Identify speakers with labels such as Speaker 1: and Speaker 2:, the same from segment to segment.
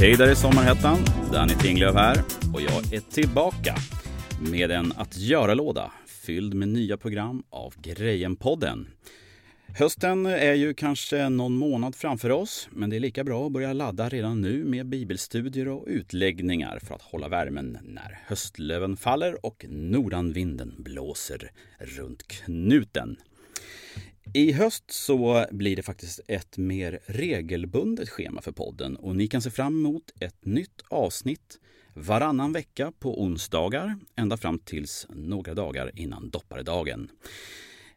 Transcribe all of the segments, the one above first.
Speaker 1: Hej där i sommarhettan, Danny Tinglöf här och jag är tillbaka med en att göra-låda fylld med nya program av Grejen-podden. Hösten är ju kanske någon månad framför oss, men det är lika bra att börja ladda redan nu med bibelstudier och utläggningar för att hålla värmen när höstlöven faller och nordanvinden blåser runt knuten. I höst så blir det faktiskt ett mer regelbundet schema för podden och ni kan se fram emot ett nytt avsnitt varannan vecka på onsdagar ända fram tills några dagar innan dopparedagen.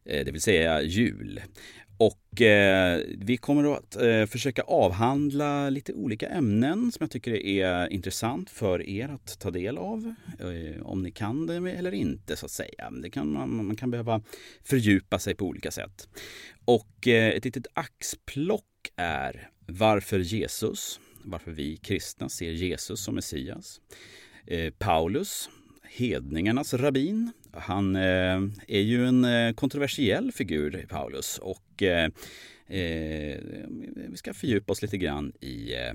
Speaker 1: Eh, det vill säga jul. Och eh, vi kommer att eh, försöka avhandla lite olika ämnen som jag tycker är intressant för er att ta del av. Eh, om ni kan det eller inte så att säga. Det kan, man, man kan behöva fördjupa sig på olika sätt. Och eh, ett litet axplock är Varför Jesus? Varför vi kristna ser Jesus som Messias. Eh, Paulus, hedningarnas rabbin. Han eh, är ju en eh, kontroversiell figur, Paulus. Och eh, eh, vi ska fördjupa oss lite grann i, eh,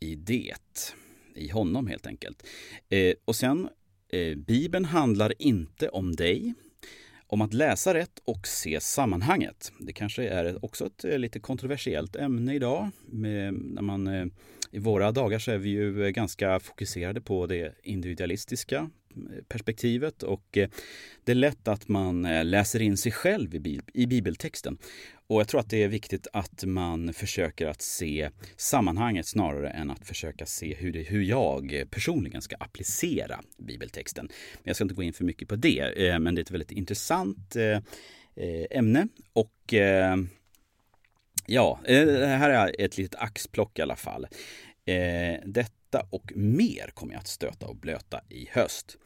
Speaker 1: i det. I honom helt enkelt. Eh, och sen, eh, Bibeln handlar inte om dig om att läsa rätt och se sammanhanget. Det kanske är också ett lite kontroversiellt ämne idag. Med, när man, I våra dagar så är vi ju ganska fokuserade på det individualistiska perspektivet och eh, det är lätt att man eh, läser in sig själv i bibeltexten. Och jag tror att det är viktigt att man försöker att se sammanhanget snarare än att försöka se hur, det, hur jag personligen ska applicera bibeltexten. Men jag ska inte gå in för mycket på det, eh, men det är ett väldigt intressant ämne och Ja, det här är ett litet axplock i alla fall. Det detta och mer kommer jag att stöta och blöta i höst.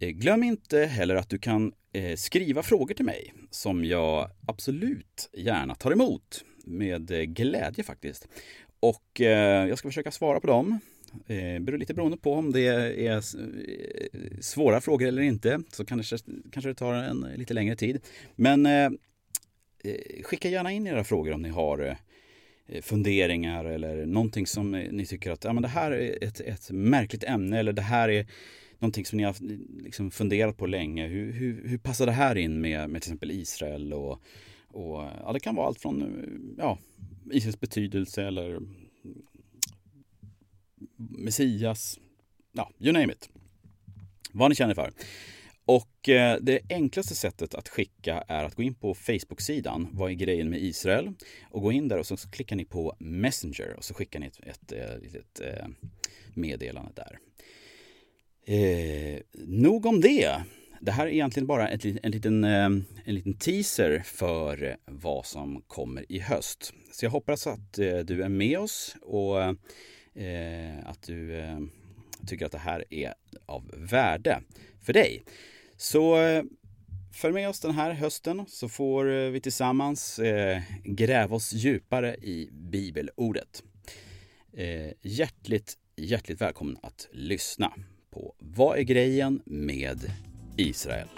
Speaker 1: Eh, glöm inte heller att du kan eh, skriva frågor till mig som jag absolut gärna tar emot med eh, glädje faktiskt. Och jag ska försöka svara på dem. Det beror lite beroende på om det är svåra frågor eller inte så kanske, kanske det tar en lite längre tid. Men skicka gärna in era frågor om ni har Eh, funderingar eller någonting som eh, ni tycker att ja, men det här är ett, ett märkligt ämne eller det här är någonting som ni har eh, liksom funderat på länge. Hur, hur, hur passar det här in med, med till exempel Israel? Och, och, ja, det kan vara allt från ja, Israels betydelse eller Messias, ja, you name it. Vad ni känner för. Och eh, det enklaste sättet att skicka är att gå in på Facebook-sidan Vad är grejen med Israel? Och gå in där och så klickar ni på Messenger och så skickar ni ett, ett, eh, ett ett eh, meddelande där. Eh, nog om det. Det här är egentligen bara ett, en, liten, eh, en liten teaser för vad som kommer i höst. Så jag hoppas att du är med oss och eh, att du eh, tycker att det här är av värde för dig. Så eh, följ med oss den här hösten så får eh, vi tillsammans eh, gräva oss djupare i bibelordet. Eh, hjärtligt, hjärtligt välkommen att lyssna på Vad är grejen med Israel?